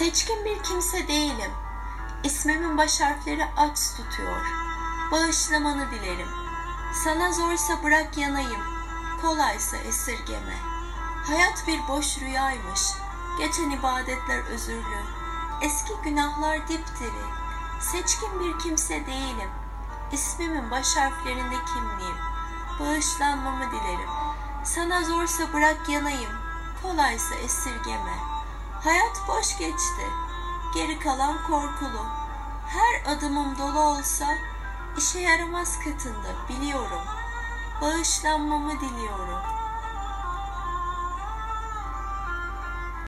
Seçkin bir kimse değilim. İsmimin baş harfleri aç tutuyor. Bağışlamanı dilerim. Sana zorsa bırak yanayım. Kolaysa esirgeme. Hayat bir boş rüyaymış. Geçen ibadetler özürlü. Eski günahlar dipdiri. Seçkin bir kimse değilim. İsmimin baş harflerinde kimliğim. Bağışlanmamı dilerim. Sana zorsa bırak yanayım. Kolaysa esirgeme. Hayat geçti. Geri kalan korkulu. Her adımım dolu olsa işe yaramaz katında biliyorum. Bağışlanmamı diliyorum.